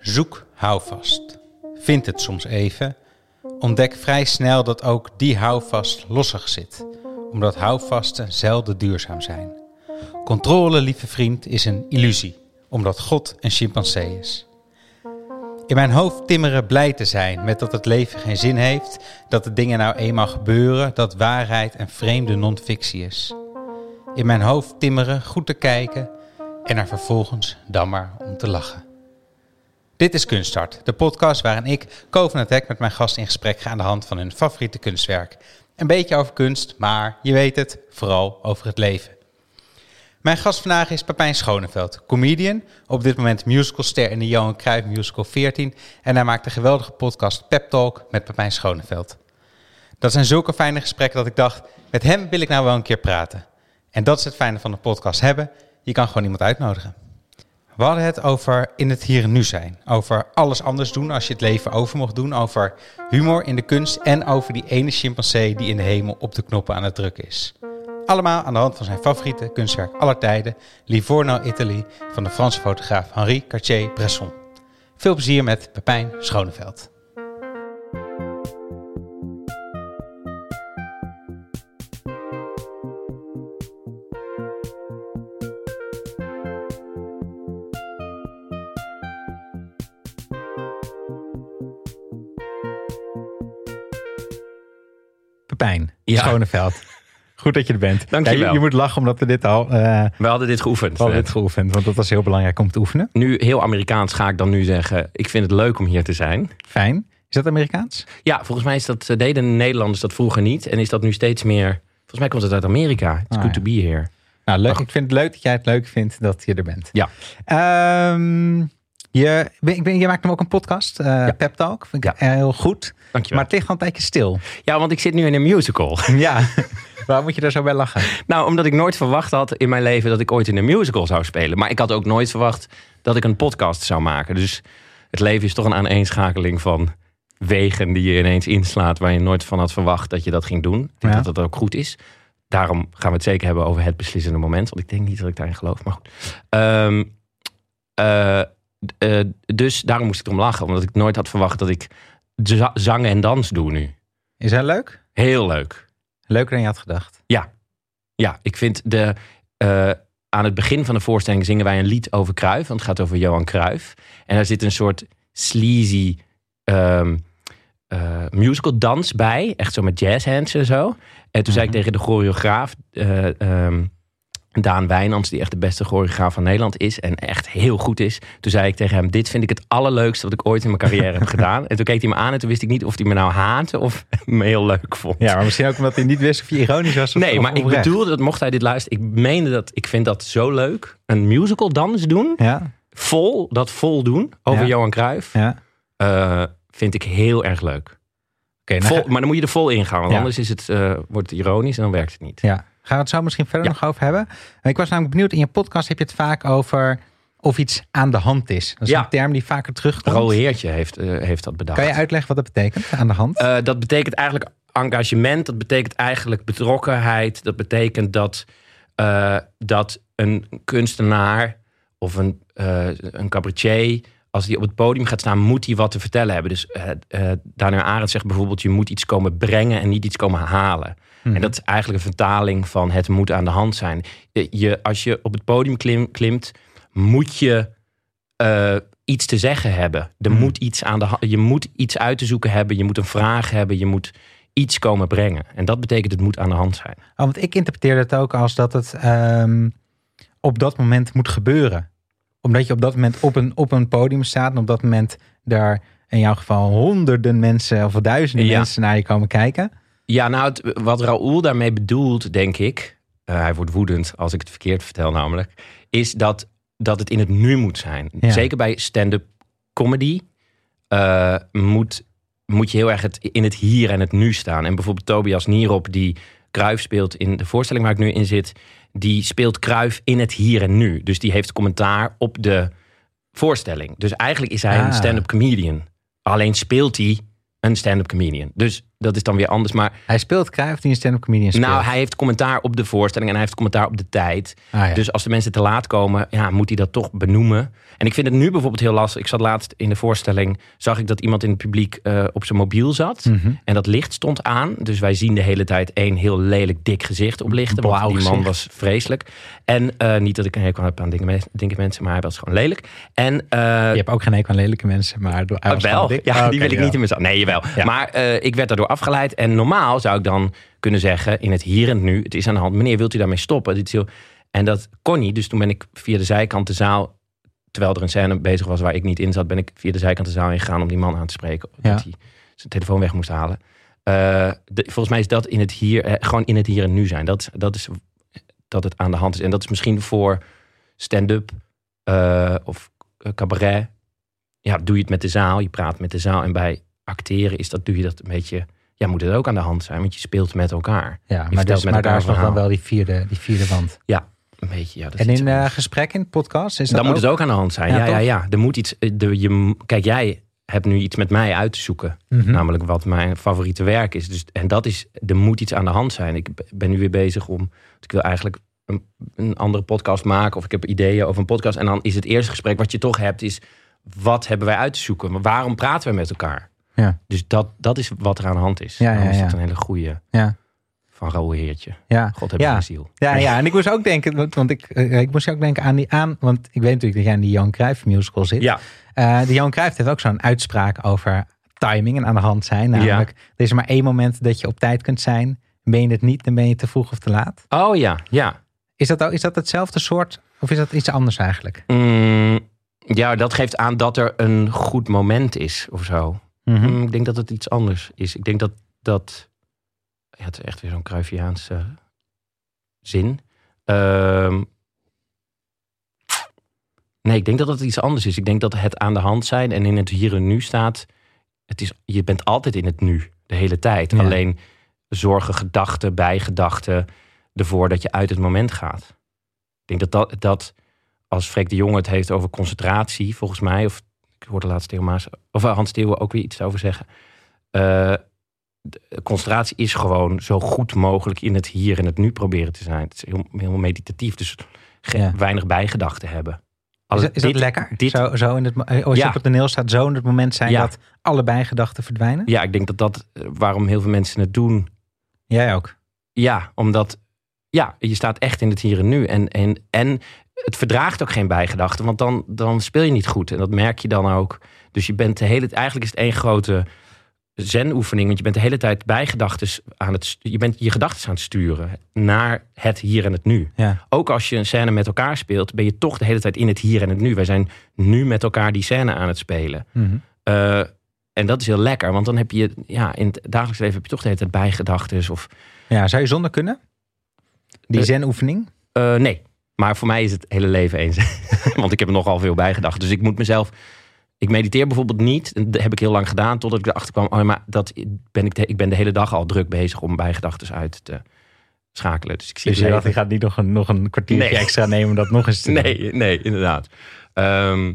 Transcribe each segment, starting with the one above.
Zoek houvast. Vind het soms even. Ontdek vrij snel dat ook die houvast lossig zit, omdat houvasten zelden duurzaam zijn. Controle, lieve vriend, is een illusie, omdat God een chimpansee is. In mijn hoofd timmeren blij te zijn met dat het leven geen zin heeft, dat de dingen nou eenmaal gebeuren, dat waarheid een vreemde non-fictie is. In mijn hoofd timmeren goed te kijken en er vervolgens dan maar om te lachen. Dit is Kunststart, de podcast waarin ik, Covenant Hek, met mijn gasten in gesprek ga aan de hand van hun favoriete kunstwerk. Een beetje over kunst, maar je weet het, vooral over het leven. Mijn gast vandaag is Pepijn Schoneveld, comedian, op dit moment musicalster in de Johan Cruijff Musical 14 en hij maakt de geweldige podcast Pep Talk met Pepijn Schoneveld. Dat zijn zulke fijne gesprekken dat ik dacht, met hem wil ik nou wel een keer praten. En dat is het fijne van de podcast hebben, je kan gewoon iemand uitnodigen. We hadden het over in het hier en nu zijn. Over alles anders doen als je het leven over mocht doen. Over humor in de kunst en over die ene chimpansee die in de hemel op de knoppen aan het drukken is. Allemaal aan de hand van zijn favoriete kunstwerk aller tijden, Livorno Italy van de Franse fotograaf Henri Cartier-Bresson. Veel plezier met Pepijn Schoneveld. Pepijn Ja. Schoneveld. Goed dat je er bent. Dank je wel. je moet lachen omdat we dit al eh We hadden dit geoefend. we hadden dit geoefend, want dat was heel belangrijk om te oefenen. Nu heel Amerikaans ga ik dan nu zeggen. Ik vind het leuk om hier te zijn. Fijn. Is dat Amerikaans? Ja, volgens mij is dat, eh, deden Nederlanders dat vroeger niet. En is dat nu steeds meer. Volgens mij komt het uit Amerika. It's Ah, good ja. to be here. Nou, leuk. Ik vind het leuk dat jij het leuk vindt dat je er bent. Ja. Ehm, je, ik ben, je maakt hem ook een podcast, eh Pep Talk. Vind ik Ja. heel goed. Maar Dankjewel. het ligt al een tijdje stil. Ja, want ik zit nu in een musical. ja. Waarom moet je daar zo bij lachen? nou, omdat ik nooit verwacht had in mijn leven dat ik ooit in een musical zou spelen. Maar ik had ook nooit verwacht dat ik een podcast zou maken. Dus het leven is toch een aaneenschakeling van wegen die je ineens inslaat waar je nooit van had verwacht dat je dat ging doen. Ik denk Ja. dat dat ook goed is. Daarom gaan we het zeker hebben over het beslissende moment. Want ik denk niet dat ik daarin geloof, maar goed. Ehm, eh, eh, dus daarom moest ik erom lachen. Omdat ik nooit had verwacht dat ik za- zang en dans doe nu. Is hij leuk? Heel leuk. Leuker dan je had gedacht. Ja, ik vind de. eh, aan het begin van de voorstelling zingen wij een lied over Cruijff. Want het gaat over Johan Cruijff. En daar zit een soort sleazy ehm, eh, musical dans bij. Echt zo met jazzhands en zo. En toen zei ik Mhm. tegen de choreograaf... eh, ehm, Daan Wijnands, die echt de beste choreograaf van Nederland is. En echt heel goed is. Toen zei ik tegen hem, dit vind ik het allerleukste wat ik ooit in mijn carrière heb gedaan. En toen keek hij me aan en toen wist ik niet of hij me nou haatte of me heel leuk vond. Ja, maar misschien ook omdat hij niet wist of je ironisch was. Of, Nee, of maar ik bedoelde dat mocht hij dit luisteren. Ik meende dat, ik vind dat zo leuk. Een musical dans doen, Ja, vol, dat vol doen over Ja. Johan Cruijff. ja. eh, vind ik heel erg leuk. Oké, nou maar dan moet je er vol in gaan, want anders is het, eh, wordt het ironisch en dan werkt het niet. Ja, gaan we het zo misschien verder Ja. nog over hebben. Ik was namelijk benieuwd, in je podcast heb je het vaak over of iets aan de hand is. Dat is Ja. een term die vaker terugkomt. Roel Heertje heeft, eh, heeft dat bedacht. Kan je uitleggen wat dat betekent, aan de hand? Eh, dat betekent eigenlijk engagement, dat betekent eigenlijk betrokkenheid. Dat betekent dat, eh, dat een kunstenaar of een, een cabaretier, als die op het podium gaat staan, moet hij wat te vertellen hebben. Dus Daniel Arendt zegt bijvoorbeeld, je moet iets komen brengen en niet iets komen halen. Mhm. En dat is eigenlijk een vertaling van het moet aan de hand zijn. Je, als je op het podium klim- klimt, moet je eh, iets te zeggen hebben. Er Mhm. moet iets aan de. Je moet iets uit te zoeken hebben. Je moet een vraag hebben. Je moet iets komen brengen. En dat betekent het moet aan de hand zijn. Oh, want ik interpreteerde het ook als dat het ehm, op dat moment moet gebeuren. Omdat je op dat moment op een, op een podium staat en op dat moment daar in jouw geval honderden mensen of duizenden Ja. mensen naar je komen kijken. Ja, nou, het- wat Raoul daarmee bedoelt, denk ik. eh, hij wordt woedend als ik het verkeerd vertel, namelijk. Is dat, dat het in het nu moet zijn. Ja. Zeker bij stand-up comedy. eh, moet, moet je heel erg het, in het hier en het nu staan. En bijvoorbeeld Tobias Nierop, die Kruif speelt in de voorstelling waar ik nu in zit. Die speelt Kruif in het hier en nu. Dus die heeft commentaar op de voorstelling. Dus eigenlijk is hij Ah. een stand-up comedian. Alleen speelt hij een stand-up comedian. Dus dat is dan weer anders. Maar Hij speelt Cruijff die een stand-up comedian speelt. nou, hij heeft commentaar op de voorstelling en hij heeft commentaar op de tijd. Ah, ja. Dus als de mensen te laat komen, ja, moet hij dat toch benoemen. En ik vind het nu bijvoorbeeld heel lastig. Ik zat laatst in de voorstelling, zag ik dat iemand in het publiek eh, op zijn mobiel zat. Mhm. En dat licht stond aan. Dus wij zien de hele tijd één heel lelijk dik gezicht oplichten. Want die man gezicht. was vreselijk. En eh, niet dat ik een hekel heb aan dikke, me- dikke mensen, maar hij was gewoon lelijk. En eh, Je hebt ook geen hekel aan lelijke mensen, maar hij was wel. gewoon dik. Ja, die wil ik ja. niet in mijn zak. Nee, jawel. Ja. Maar ik werd daardoor afgeleid. En normaal zou ik dan kunnen zeggen, in het hier en nu, het is aan de hand. Meneer, wilt u daarmee stoppen? Dit is heel... En dat kon niet. Dus toen ben ik via de zijkant de zaal, terwijl er een scène bezig was waar ik niet in zat, ben ik via de zijkant de zaal ingegaan om die man aan te spreken. Ja. Dat hij zijn telefoon weg moest halen. Eh, de- volgens mij is dat in het hier, eh, gewoon in het hier en nu zijn. Dat, dat is dat het aan de hand is. En dat is misschien voor stand-up eh, of eh, cabaret. Ja, doe je het met de zaal. Je praat met de zaal. En bij acteren is dat, doe je dat een beetje... Ja, moet het ook aan de hand zijn. Want je speelt met elkaar. Ja, maar, dus, met maar daar elkaar is nog dan wel die vierde, die vierde wand. Een beetje, ja. Dat En in anders. gesprek in podcast is dat Dan moet het ook aan de hand zijn. Ja, Ja, ja, ja. Er moet iets... eh, De, je, kijk, jij hebt nu iets met mij uit te zoeken. Mhm. Namelijk wat mijn favoriete werk is. Dus, en dat is, er moet iets aan de hand zijn. Ik ben nu weer bezig om, ik wil eigenlijk een, een andere podcast maken. Of ik heb ideeën over een podcast. En dan is het eerste gesprek wat je toch hebt, is wat hebben wij uit te zoeken? Maar waarom praten we met elkaar? Ja. Dus dat, dat is wat er aan de hand is. Ja, is dat een hele goede Ja. van Raoul Heertje. Ja. God heb Ja. ziel. Ja, ja, en ik moest ook denken, want- ik, eh, ik moest ook denken aan die aan, want ik weet natuurlijk dat jij in die Jan Cruijff musical zit. Ja, Eh, die Jan Cruijff heeft ook zo'n uitspraak over timing en aan de hand zijn. Namelijk, er is maar één moment dat je op tijd kunt zijn. Ben je het niet, dan ben je te vroeg of te laat. oh ja, ja. Is dat, ook, is dat hetzelfde soort, of is dat iets anders eigenlijk? Mm, ja, dat geeft aan dat er een goed moment is of zo. Mhm. Mm, ik denk dat het iets anders is. Ik denk dat dat. Ja, het is echt weer zo'n Cruyffiaanse zin. Ehm, nee, ik denk dat het iets anders is. Ik denk dat het aan de hand zijn en in het hier en nu staat. Het is, je bent altijd in het nu, de hele tijd. Ja. Alleen zorgen gedachten, bijgedachten ervoor dat je uit het moment gaat. Ik denk dat, dat, dat als Freek de Jonge het heeft over concentratie, volgens mij, of ik hoorde laatst Theo Maas, of eh, Hans Theeuwen ook weer iets over zeggen. Eh, de concentratie is gewoon zo goed mogelijk in het hier en het nu proberen te zijn. Het is heel, heel meditatief, dus Ja. weinig bijgedachten hebben. Is, Als dat- is dat dit- lekker? dit- zo, zo in het, eh, als je op het toneel staat, zo in het moment zijn Ja. dat allebei gedachten verdwijnen? Ja, ik denk dat dat waarom heel veel mensen het doen. Jij ook. Ja, omdat ja, je staat echt in het hier en nu. En, en, en het verdraagt ook geen bijgedachten, want dan, dan speel je niet goed. En dat merk je dan ook. Dus je bent de hele eigenlijk is het één grote zenoefening, want je bent de hele tijd bijgedachten aan het, je bent je gedachten aan het sturen naar het hier en het nu. Ja. Ook als je een scène met elkaar speelt, ben je toch de hele tijd in het hier en het nu. Wij zijn nu met elkaar die scène aan het spelen. Mhm. Eh, en dat is heel lekker, want dan heb je, ja, in het dagelijks leven heb je toch de hele tijd bijgedachten. Of ja, zou je zonder kunnen? Die Eh, zenoefening? Eh, nee, maar voor mij is het hele leven eens. Want ik heb er nogal veel bij gedacht. Dus ik moet mezelf. Ik mediteer bijvoorbeeld niet. Dat heb ik heel lang gedaan. Totdat ik erachter kwam. Oh, maar dat ben ik, de, ik ben de hele dag al druk bezig om bijgedachten uit te schakelen. Dus ik zie Dus je, leven- dacht, je gaat niet nog een, nog een kwartiertje Nee. extra nemen om dat nog eens te doen? Nee, nee, inderdaad. Ehm,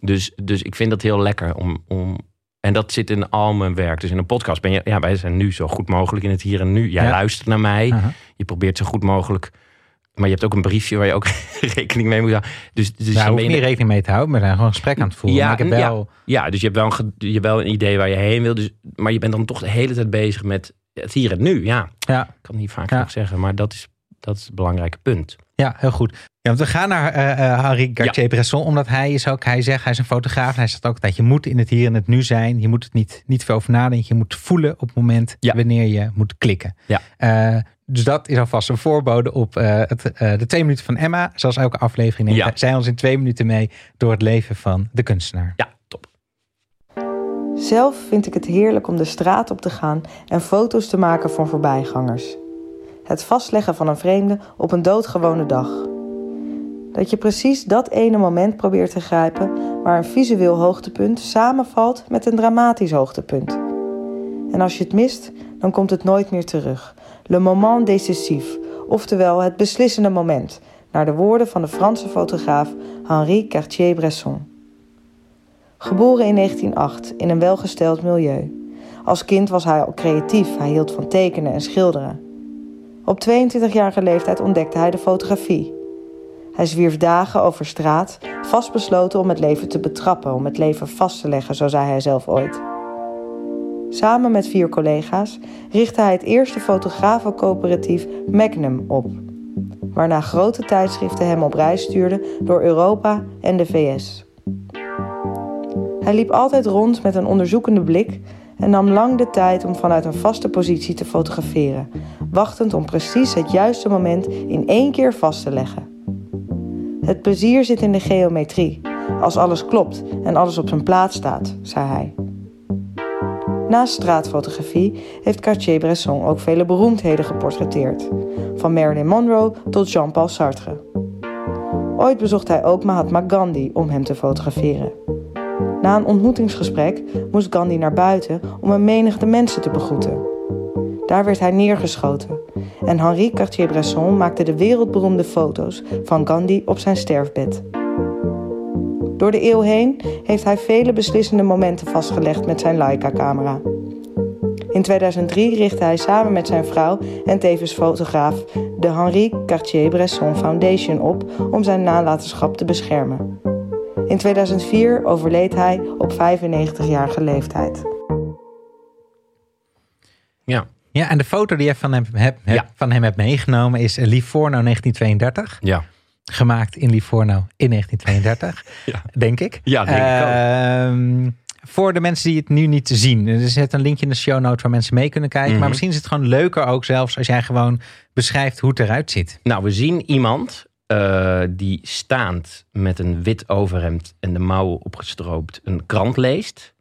dus, dus ik vind dat heel lekker om, om. En dat zit in al mijn werk. Dus in een podcast ben je. Ja, wij zijn nu zo goed mogelijk in het hier en nu. Jij Ja. luistert naar mij. Je probeert zo goed mogelijk. Maar je hebt ook een briefje waar je ook rekening mee moet houden. Dus, dus Daar dan hoef ben je je- niet rekening mee te houden, maar zijn gewoon een gesprek aan het voeren. Ja, ik heb ja. wel... Ja, dus je hebt, wel een, je hebt wel een idee waar je heen wil. Dus, maar je bent dan toch de hele tijd bezig met het hier en nu. Ja, Ja, ik kan het niet vaak Ja. genoeg zeggen. Maar dat is, dat is het belangrijke punt. ja, heel goed. Ja, want we gaan naar eh, eh, Henri Cartier-Bresson, omdat hij is ook, hij zegt, hij is een fotograaf. En hij zegt ook dat je moet in het hier en het nu zijn. Je moet het niet, niet veel over nadenken. Je moet voelen op het moment Ja. wanneer je moet klikken. Ja. Eh, dus dat is alvast een voorbode op eh, het, eh, de twee minuten van Emma. Zoals elke aflevering neemt Ja. zij ons in twee minuten mee door het leven van de kunstenaar. Ja, top. Zelf vind ik het heerlijk om de straat op te gaan en foto's te maken van voorbijgangers. Het vastleggen van een vreemde op een doodgewone dag. Dat je precies dat ene moment probeert te grijpen waar een visueel hoogtepunt samenvalt met een dramatisch hoogtepunt. En als je het mist, dan komt het nooit meer terug. Le moment décisif, oftewel het beslissende moment, naar de woorden van de Franse fotograaf Henri Cartier-Bresson. Geboren in 1908 in een welgesteld milieu. Als kind was hij al creatief. Hij hield van tekenen en schilderen. Op 22-jarige leeftijd ontdekte hij de fotografie. Hij zwierf dagen over straat, vastbesloten om het leven te betrappen, om het leven vast te leggen, zo zei hij zelf ooit. Samen met vier collega's richtte hij het eerste fotografencoöperatief Magnum op, waarna grote tijdschriften hem op reis stuurden door Europa en de VS. Hij liep altijd rond met een onderzoekende blik en nam lang de tijd om vanuit een vaste positie te fotograferen, wachtend om precies het juiste moment in één keer vast te leggen. Het plezier zit in de geometrie, als alles klopt en alles op zijn plaats staat, zei hij. Naast straatfotografie heeft Cartier-Bresson ook vele beroemdheden geportretteerd, van Marilyn Monroe tot Jean-Paul Sartre. Ooit bezocht hij ook Mahatma Gandhi om hem te fotograferen. Na een ontmoetingsgesprek moest Gandhi naar buiten om een menigte mensen te begroeten. Daar werd hij neergeschoten en Henri Cartier-Bresson maakte de wereldberoemde foto's van Gandhi op zijn sterfbed. Door de eeuw heen heeft hij vele beslissende momenten vastgelegd met zijn Leica-camera. In 2003 richtte hij samen met zijn vrouw en tevens fotograaf de Henri Cartier-Bresson Foundation op om zijn nalatenschap te beschermen. In 2004 overleed hij op 95-jarige leeftijd. Ja. Ja, en de foto die je van hem, hebt, Ja. van hem hebt meegenomen is Livorno 1932. Ja. Gemaakt in Livorno in 1932, Ja. denk ik. Ja, denk ik ook. Ehm, Voor de mensen die het nu niet zien. Er zit een linkje in de show notes waar mensen mee kunnen kijken. Mhm. Maar misschien is het gewoon leuker ook zelfs als jij gewoon beschrijft hoe het eruit ziet. Nou, we zien iemand eh, die staand met een wit overhemd en de mouwen opgestroopt een krant leest.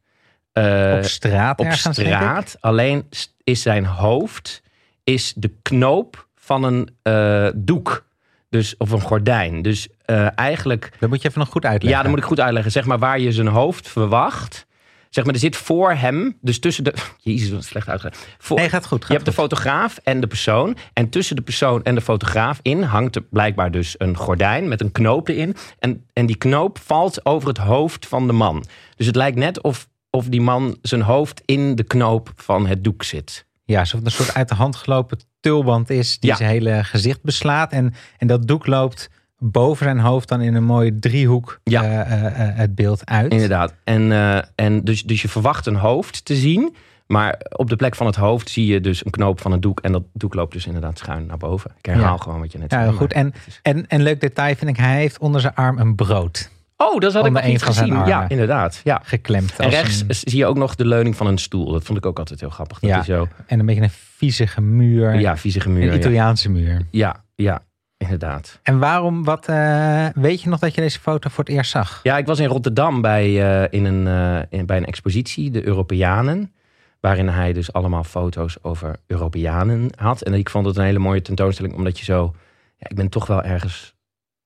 Eh, op straat op ergens, straat. Alleen is zijn hoofd is de knoop van een eh, doek. Dus, of een gordijn. Dus eh, eigenlijk Dat moet je even nog goed uitleggen. Ja, dat moet ik goed uitleggen. Zeg maar waar je zijn hoofd verwacht. Zeg maar, er zit voor hem, dus tussen de. Jezus, wat slecht uitgelegd. Voor, Nee, gaat goed. Gaat je hebt de fotograaf en de persoon. En tussen de persoon en de fotograaf in hangt er blijkbaar dus een gordijn met een knoop erin. En, en die knoop valt over het hoofd van de man. Dus het lijkt net of, of die man zijn hoofd in de knoop van het doek zit. Ja, alsof het een soort uit de hand gelopen tulband is die Ja. zijn hele gezicht beslaat. En, en dat doek loopt boven zijn hoofd dan in een mooie driehoek Ja. eh, eh, eh, het beeld uit. Inderdaad. En, en dus, dus je verwacht een hoofd te zien. Maar op de plek van het hoofd zie je dus een knoop van het doek. En dat doek loopt dus inderdaad schuin naar boven. Ik herhaal Ja. gewoon wat je net Ja, zei. heel goed. En, en, en leuk detail vind ik, hij heeft onder zijn arm een brood Oh, dat had ik nog niet gezien. Ja, inderdaad. Ja. geklemd. En rechts een- zie je ook nog de leuning van een stoel. Dat vond ik ook altijd heel grappig. Dat Ja. zo, en een beetje een viezige muur. ja, viezige muur. een ja. Italiaanse muur. Ja, ja, inderdaad. En waarom, wat, eh, weet je nog dat je deze foto voor het eerst zag? Ja, ik was in Rotterdam bij, eh, in een, eh, in, bij een expositie, de Europeanen. Waarin hij dus allemaal foto's over Europeanen had. En ik vond het een hele mooie tentoonstelling, omdat je zo... Ja, ik ben toch wel ergens...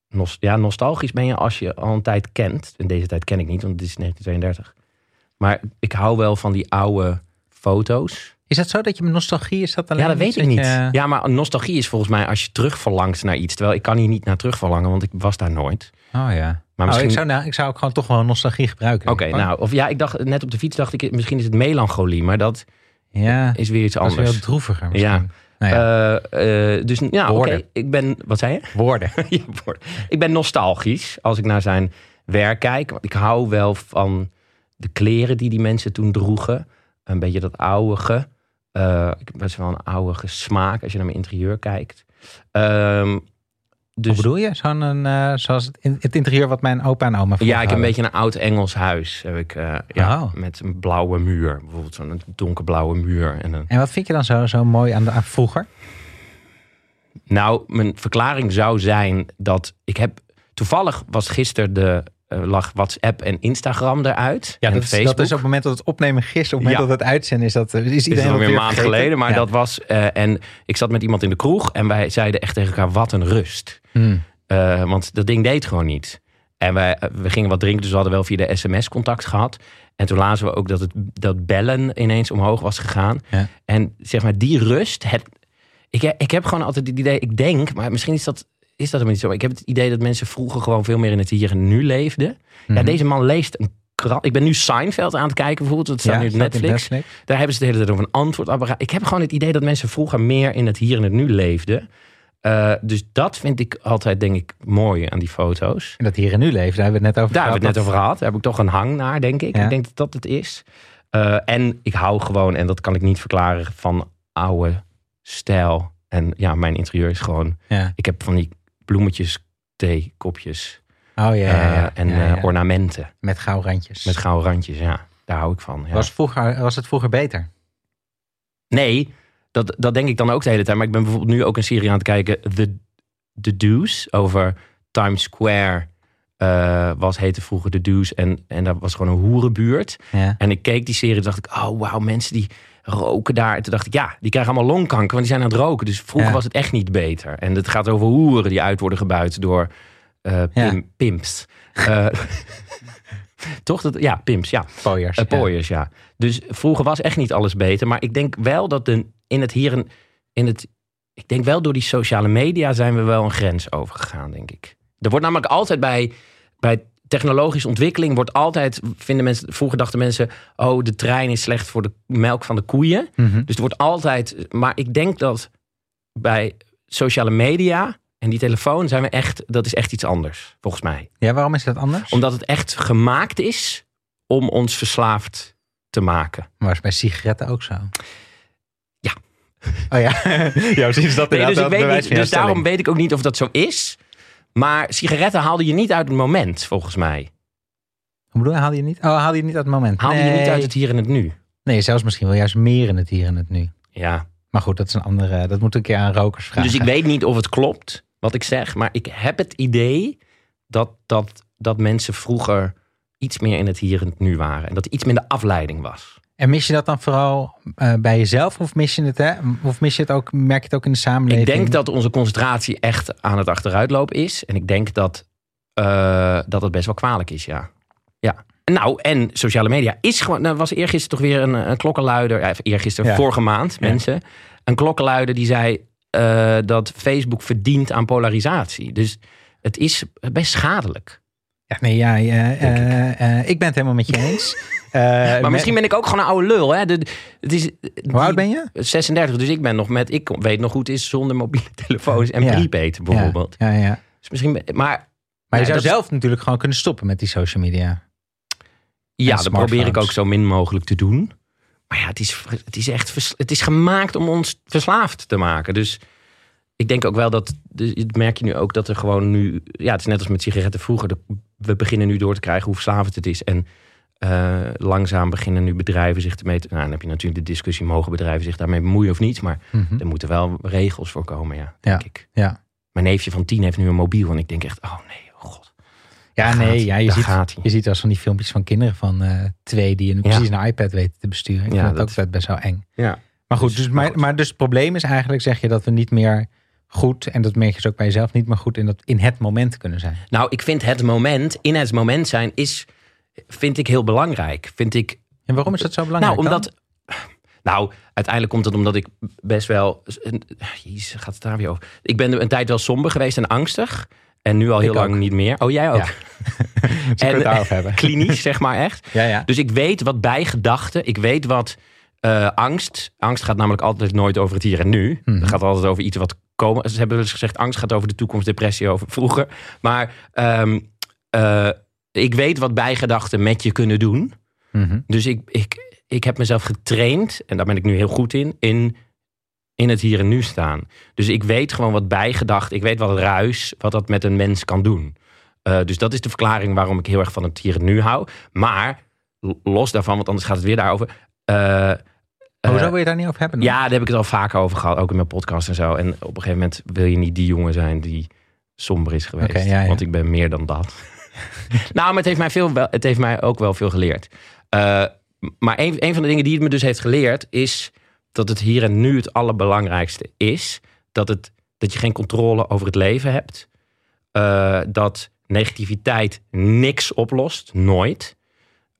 Nos, ja, nostalgisch ben je als je al een tijd kent. In deze tijd ken ik niet, want het is 1932. Maar ik hou wel van die oude foto's. Is dat zo dat je met nostalgie is dat alleen Ja, dat weet ik niet. je- Ja, maar nostalgie is volgens mij als je terugverlangt naar iets. Terwijl ik kan hier niet naar terugverlangen, want ik was daar nooit. Oh ja. Maar Oh, misschien... ik, zou, nou, ik zou ook gewoon toch wel nostalgie gebruiken. Oké, nou, of ja, ik dacht net op de fiets dacht ik, misschien is het melancholie, maar dat Ja, is weer iets dat is anders. wel droeviger misschien. Ja. Nou ja, Eh, eh, dus ja, oké, ik ben, wat zei je? woorden. Ja, woorden. ik ben nostalgisch als ik naar zijn werk kijk. Want ik hou wel van de kleren die die mensen toen droegen. Een beetje dat oudige. Eh, ik heb best wel een oudige smaak als je naar mijn interieur kijkt. Ehm, dus Wat bedoel je? Zo'n, eh, zoals het, in, het interieur wat mijn opa en oma vroeger Ja, ik heb een beetje een oud Engels huis. Heb ik, eh, ja, Oh. Met een blauwe muur. Bijvoorbeeld zo'n donkerblauwe muur. En een... En wat vind je dan zo, zo mooi aan, de, aan vroeger? Nou, mijn verklaring zou zijn dat ik heb... Toevallig was gisteren de... eh, lag WhatsApp en Instagram eruit. Ja, en dat is, Facebook. dat is op het moment dat het opnemen gisteren, op het moment Ja. dat het uitzenden is, dat is is iedereen alweer een maand vergeten. geleden. Maar Ja. dat was... en ik zat met iemand in de kroeg. En wij zeiden echt tegen elkaar, wat een rust. Hmm. Eh, want dat ding deed gewoon niet. En wij, we gingen wat drinken, dus we hadden wel via de sms contact gehad. En toen lazen we ook dat, het, dat bellen ineens omhoog was gegaan. Ja. En zeg maar, die rust. Het, ik, ik heb gewoon altijd het idee, ik denk, maar misschien is dat, is dat niet zo. Ik heb het idee dat mensen vroeger gewoon veel meer in het hier en nu leefden. Ja, Mhm. deze man leest een krant. Ik ben nu Seinfeld aan het kijken bijvoorbeeld. Dat staat nu op in Netflix. Daar hebben ze de hele tijd over een antwoordapparaat. Ik heb gewoon het idee dat mensen vroeger meer in het hier en het nu leefden. Eh, dus dat vind ik altijd, denk ik, mooi aan die foto's. En dat hier en nu leven, daar hebben we het net over Daar hebben we het net gehad. over gehad. Daar heb ik toch een hang naar, denk ik. Ja. Ik denk dat dat het is. Eh, en ik hou gewoon, en dat kan ik niet verklaren, van oude stijl. En ja, mijn interieur is gewoon... Ja. Ik heb van die bloemetjes, theekopjes Oh ja, ja, ja. eh, en Ja, ornamenten Met goudrandjes. met gouden randjes. Ja, daar hou ik van. Ja. was, vroeger, was het vroeger beter? Nee, dat, dat denk ik dan ook de hele tijd. Maar ik ben bijvoorbeeld nu ook een serie aan het kijken. The, The Deuce. Over Times Square. eh, was, heette vroeger The Deuce. En, en dat was gewoon een hoerenbuurt. Ja. En ik keek die serie en dacht ik... Oh, wauw, mensen die roken daar. En toen dacht ik, ja, die krijgen allemaal longkanker. Want die zijn aan het roken. Dus vroeger Ja. was het echt niet beter. En het gaat over hoeren die uit worden gebuit door eh, Ja. pimps. Eh, toch? Dat, ja, pimps, ja. Pooiers. Uh, ja. pooiers, ja. Dus vroeger was echt niet alles beter. Maar ik denk wel dat de, in het hier en in het. Ik denk wel door die sociale media zijn we wel een grens overgegaan, denk ik. Er wordt namelijk altijd bij, bij technologische ontwikkeling wordt altijd vinden mensen. Vroeger dachten mensen, oh, de trein is slecht voor de melk van de koeien. Mhm. Dus er wordt altijd. Maar ik denk dat bij sociale media en die telefoon zijn we echt. Dat is echt iets anders, volgens mij Ja, waarom is dat anders? omdat het echt gemaakt is om ons verslaafd te maken. Maar is bij sigaretten ook zo? Ja. Oh ja, ja precies. Dat Nee, dus ik weet niet, dus daarom weet ik ook niet of dat zo is. Maar sigaretten haalde je niet uit het moment, volgens mij. Hoe bedoel je, haal je niet? Oh, haal je niet uit het moment? Haalde nee. je niet uit het hier en het nu. Nee, zelfs misschien wel juist meer in het hier en het nu. Ja. Maar goed, dat is een andere. Dat moet een keer aan rokers vragen. Dus ik weet niet of het klopt wat ik zeg. Maar ik heb het idee dat, dat, dat mensen vroeger iets meer in het hier en het nu waren. En dat er iets minder afleiding was. En mis je dat dan vooral eh, bij jezelf? Of mis je het, hè? Of mis je het ook, merk je het ook in de samenleving? Ik denk dat onze concentratie echt aan het achteruitlopen is. En ik denk dat, eh, dat het best wel kwalijk is, ja. ja. Nou, en sociale media is gewoon... Nou, was eergisteren toch weer een, een klokkenluider... Ja, eergisteren, Ja. vorige maand, Ja. mensen. Een klokkenluider die zei eh, dat Facebook verdient aan polarisatie. Dus het is best schadelijk. Ja, nee, ja, ik. eh, eh, ik ben het helemaal met je eens. Maar misschien ben ik ook gewoon een oude lul. Hè? De, het is, Hoe oud ben je? 36, dus ik ben nog met... Ik weet nog hoe het is zonder mobiele telefoons en Ja. prepaid bijvoorbeeld. Ja, ja, ja. Dus misschien, maar Maar je zou dat- zelf natuurlijk gewoon kunnen stoppen met die social media. Ja, dat probeer ik ook zo min mogelijk te doen. Maar ja, het is, het is echt het is gemaakt om ons verslaafd te maken. Dus ik denk ook wel dat, dat merk je nu ook dat er gewoon nu, ja, het is net als met sigaretten vroeger. de- we beginnen nu door te krijgen hoe verslavend het is. En eh, langzaam beginnen nu bedrijven zich te. Nou, dan heb je natuurlijk de discussie: mogen bedrijven zich daarmee bemoeien of niet? Maar Mhm. er moeten wel regels voor komen, ja, denk ik. Ja. Mijn neefje van tien heeft nu een mobiel. En ik denk echt: oh nee. Ja, Daar nee, ja, je, ziet, je ziet eens van die filmpjes van kinderen van eh, twee die een, precies een iPad weten te besturen. Ik Ja, vind dat dat- ook best wel eng. Ja. Maar goed, Dus- dus, maar maar, dus het probleem is eigenlijk, zeg je, dat we niet meer goed, en dat merk je dus ook bij jezelf, niet meer goed in, dat, in het moment kunnen zijn. Nou, ik vind het moment, in het moment zijn, is, vind ik heel belangrijk. Vind ik, En waarom is dat zo belangrijk? nou, dan? omdat, nou, uiteindelijk komt het omdat ik best wel, jezus, gaat het daar weer over. Ik ben een tijd wel somber geweest en angstig. En nu al heel Ik lang ook. niet meer. Oh, jij ook? Ja. Dus het daarover hebben. klinisch, zeg maar echt. Ja, ja. Dus ik weet wat bij gedachten, ik weet wat eh, angst. Angst gaat namelijk altijd nooit over het hier en nu. Mhm. Het gaat altijd over iets wat komen. Ze hebben wel eens gezegd, angst gaat over de toekomst, depressie over vroeger. Maar ehm, eh, ik weet wat bijgedachten met je kunnen doen. Mhm. Dus ik, ik, ik heb mezelf getraind, en daar ben ik nu heel goed in, in, in het hier en nu staan. Dus ik weet gewoon wat bijgedacht, ik weet wat ruis, wat dat met een mens kan doen. Eh, dus dat is de verklaring waarom ik heel erg van het hier en nu hou. Maar los daarvan, want anders gaat het weer daarover. eh, Hoezo eh, wil je daar niet over hebben? dan? ja, daar heb ik het al vaker over gehad, ook in mijn podcast en zo. En op een gegeven moment wil je niet die jongen zijn die somber is geweest. Oké, ja, ja. Want ik ben meer dan dat. nou, maar het heeft mij, veel, wel- het heeft mij ook wel veel geleerd. Maar een, een van de dingen die het me dus heeft geleerd is dat het hier en nu het allerbelangrijkste is. Dat, het, dat je geen controle over het leven hebt. Eh, dat negativiteit niks oplost, nooit.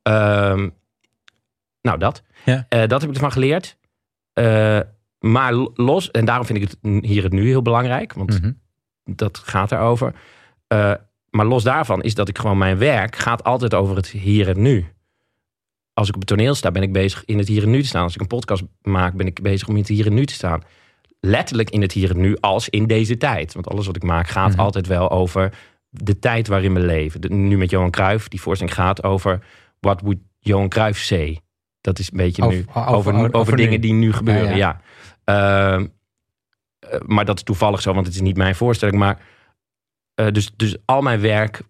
Ehm, nou, dat. Ja. Eh, dat heb ik ervan geleerd. Eh, maar los, en daarom vind ik het hier en nu heel belangrijk, want Mhm. dat gaat erover. Maar los daarvan is dat ik gewoon mijn werk gaat altijd over het hier en nu. Als ik op het toneel sta, ben ik bezig in het hier en nu te staan. Als ik een podcast maak, ben ik bezig om in het hier en nu te staan. Letterlijk in het hier en nu als in deze tijd. Want alles wat ik maak gaat Mhm. altijd wel over de tijd waarin we leven. De- nu met Johan Cruijff, die voorstelling gaat over what would Johan Cruijff say. Dat is een beetje Over- nu over- over, over, over nu. dingen die nu gebeuren. Ja, Ja, Ehm, eh, maar dat is toevallig zo, want het is niet mijn voorstelling. Maar eh, dus, dus al mijn werk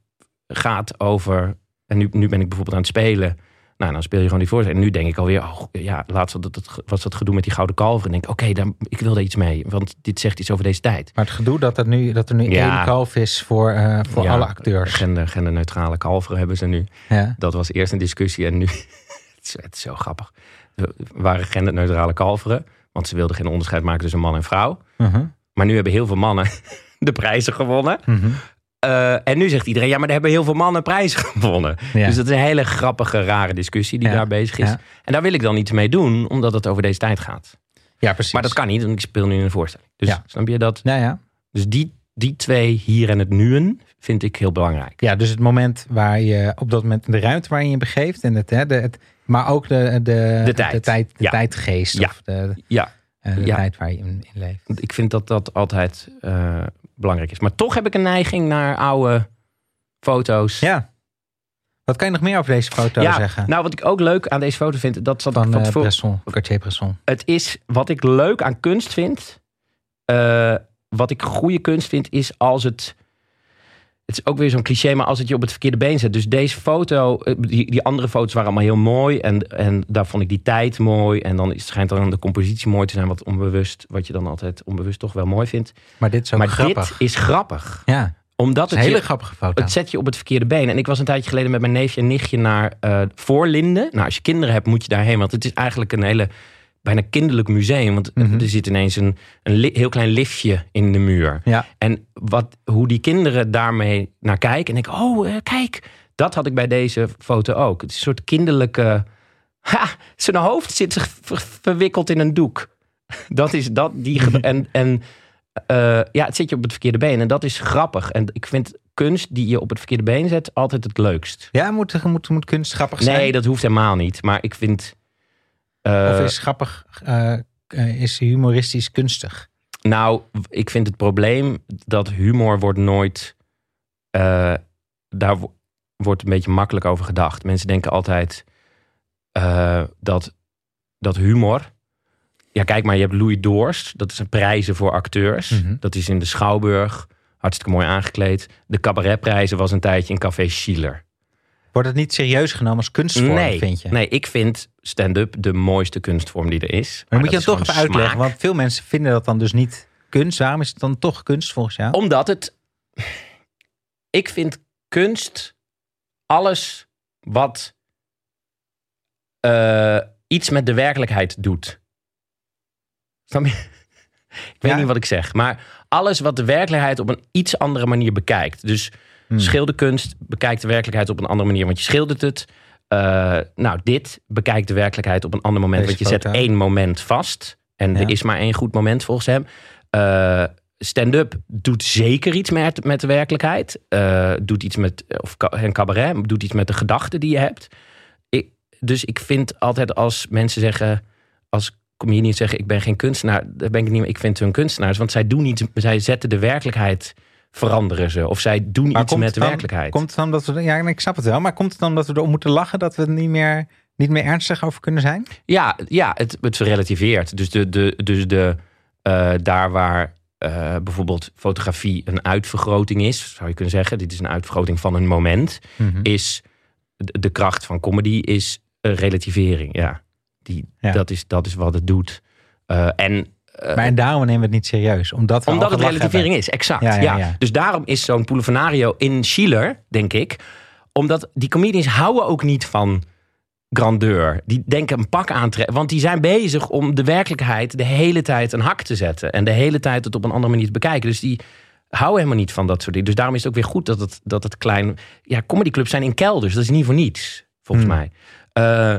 gaat over. En nu, nu ben ik bijvoorbeeld aan het spelen. Nou, dan speel je gewoon die voorstelling. En nu denk ik alweer, oh ja, laatst dat, dat, was dat gedoe met die gouden kalver. En denk ik, oké, dan ik wil daar iets mee. Want dit zegt iets over deze tijd. Maar het gedoe dat, er nu, dat er nu Ja. één kalf is voor, eh, voor Ja, alle acteurs. Gender, genderneutrale kalveren hebben ze nu. Ja. Dat was eerst een discussie en nu... het, is, het is zo grappig. Er waren genderneutrale kalveren. Want ze wilden geen onderscheid maken tussen man en vrouw. Mhm. Maar nu hebben heel veel mannen de prijzen gewonnen. Mhm. Eh, en nu zegt iedereen, ja, maar er hebben heel veel mannen prijzen gewonnen. Ja. Dus dat is een hele grappige, rare discussie die Ja, daar bezig is. ja. En daar wil ik dan iets mee doen, omdat het over deze tijd gaat. ja, precies. Maar dat kan niet, want ik speel nu in een voorstelling. Dus Ja. snap je dat? Ja, ja. Dus die, die twee hier en het nuën vind ik heel belangrijk. ja, dus het moment waar je op dat moment de ruimte waar je begeeft. En het, hè, de, het, maar ook de, de, De tijd. de, tijd, de tijdgeest. Ja. Of de, Ja, de Ja. tijd waar je in, in leeft. ik vind dat dat altijd eh, belangrijk is. Maar toch heb ik een neiging naar oude foto's. Ja. Wat kan je nog meer over deze foto Ja, zeggen? Nou, wat ik ook leuk aan deze foto vind, dat zat van van eh tevoren- Bresson, Cartier-Bresson. het is wat ik leuk aan kunst vind. eh, wat ik goede kunst vind, is als het. Het is ook weer zo'n cliché, maar als het je op het verkeerde been zet. Dus deze foto, eh, die, die andere foto's waren allemaal heel mooi. En, en daar vond ik die tijd mooi. En dan schijnt dan de compositie mooi te zijn, wat onbewust, wat je dan altijd onbewust toch wel mooi vindt. Maar dit is ook maar grappig. dit is grappig. ja, Omdat is het, een hele je, grappige foto. het zet je op het verkeerde been. En ik was een tijdje geleden met mijn neefje en nichtje naar eh Voorlinden. Nou, als je kinderen hebt, moet je daarheen. Want het is eigenlijk een hele bijna kinderlijk museum. Want Mhm. er zit ineens een, een heel klein liftje in de muur. Ja. En wat, hoe die kinderen daarmee naar kijken. En ik, oh, eh, kijk. Dat had ik bij deze foto ook. Het is een soort kinderlijke... Ha, zijn hoofd zit zich ver- verwikkeld in een doek. Dat is dat. Die, en en eh, ja, het zit je op het verkeerde been. En dat is grappig. En ik vind kunst die je op het verkeerde been zet altijd het leukst. Ja, moet, moet, moet kunst grappig zijn? Nee, dat hoeft helemaal niet. Maar ik vind... eh, Of is grappig, eh, eh, is humoristisch kunstig? Nou, ik vind het probleem dat humor wordt nooit. daar wo- wordt een beetje makkelijk over gedacht. Mensen denken altijd dat, dat humor. Ja, kijk maar, je hebt Louis Dorst. Dat is een prijzen voor acteurs. Mhm. Dat is in de Schouwburg. Hartstikke mooi aangekleed. De cabaretprijzen was een tijdje in Café Schiller. Wordt het niet serieus genomen als kunstvorm, nee, vind je? nee, ik vind stand-up de mooiste kunstvorm die er is. Maar moet je dat toch even uitleggen? Want veel mensen vinden dat dan dus niet kunst. Waarom is het dan toch kunst volgens jou? Omdat het. Ik vind kunst alles wat eh, iets met de werkelijkheid doet. Snap je? Ik weet Ja. niet wat ik zeg, maar alles wat de werkelijkheid op een iets andere manier bekijkt. Dus Hmm. schilderkunst bekijkt de werkelijkheid op een andere manier, want je schildert het. Eh, nou, dit bekijkt de werkelijkheid op een ander moment, Deze want je zet één moment vast. En Ja. er is maar één goed moment volgens hem. Eh, stand-up doet zeker iets met, met de werkelijkheid. Eh, doet iets met, of ca- en cabaret, doet iets met de gedachten die je hebt. Ik, dus ik vind altijd als mensen zeggen, als comedians zeggen, ik ben geen kunstenaar, daar ben ik niet meer. Ik vind hun kunstenaars, want zij doen iets, zij zetten de werkelijkheid, veranderen ze. Of zij doen Maar iets met het de dan- werkelijkheid. Komt het dan dat we, ja, ik snap het wel, maar komt het dan dat we erom moeten lachen dat we er niet meer, niet meer ernstig over kunnen zijn? Ja, ja het, het relativeert. Dus, de, de, dus de, eh, daar waar eh, bijvoorbeeld fotografie een uitvergroting is, zou je kunnen zeggen, dit is een uitvergroting van een moment, Mhm. is de, de kracht van comedy is een relativering. Ja, Die, Ja. Dat, is, dat is wat het doet. Eh, en Maar en daarom nemen we het niet serieus. Omdat, we omdat het relativering hebben. is, exact. Ja, Ja, ja, ja. Dus daarom is zo'n Poelevenario in Schiller, denk ik. Omdat die comedians houden ook niet van grandeur. Die denken een pak aantrekken. Want die zijn bezig om de werkelijkheid de hele tijd een hak te zetten. En de hele tijd het op een andere manier te bekijken. Dus die houden helemaal niet van dat soort dingen. Dus daarom is het ook weer goed dat het, dat het klein... Ja, comedyclubs zijn in kelders. Dat is niet voor niets, volgens Hmm. mij. Eh,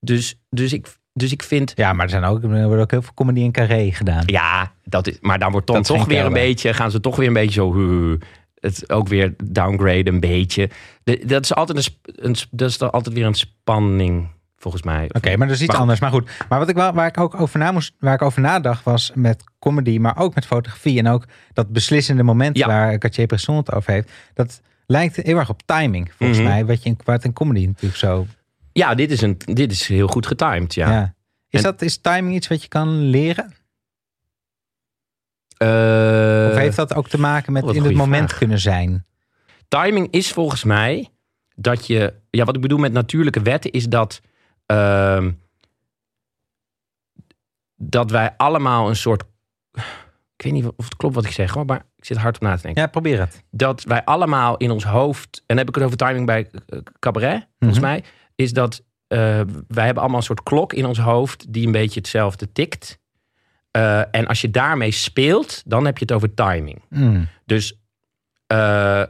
dus, dus, ik, dus ik vind... Ja, maar er, zijn ook, er wordt ook heel veel comedy in carré gedaan. Ja, dat is, maar dan wordt dan Dat is toch weer een beetje, gaan ze toch weer een beetje zo. het ook weer downgrade een beetje. De- dat, is altijd een, een, dat is altijd weer een spanning, volgens mij. Oké, maar dat is iets Maar anders. Maar goed, maar wat ik wel, waar ik ook over na moest, waar ik over nadacht, was met comedy, maar ook met fotografie en ook dat beslissende moment Ja. waar Cartier-Bresson het over heeft. Dat lijkt heel erg op timing, volgens Mhm. mij, wat je in, wat in comedy natuurlijk zo. Ja, dit is, een, dit is heel goed getimed, ja. Ja. Is, En- dat, is timing iets wat je kan leren? Eh, Of heeft dat ook te maken met in het moment vraag. kunnen zijn? timing is volgens mij dat je. Ja, wat ik bedoel met natuurlijke wetten is dat. ehm, dat wij allemaal een soort. Ik weet niet of het klopt wat ik zeg hoor, maar ik zit hard op na te denken. Ja, probeer het. Dat wij allemaal in ons hoofd. En dan heb ik het over timing bij eh, cabaret, volgens Mhm. mij. Is dat eh, wij hebben allemaal een soort klok in ons hoofd die een beetje hetzelfde tikt. Eh, en als je daarmee speelt, dan heb je het over timing. Mm. Dus eh,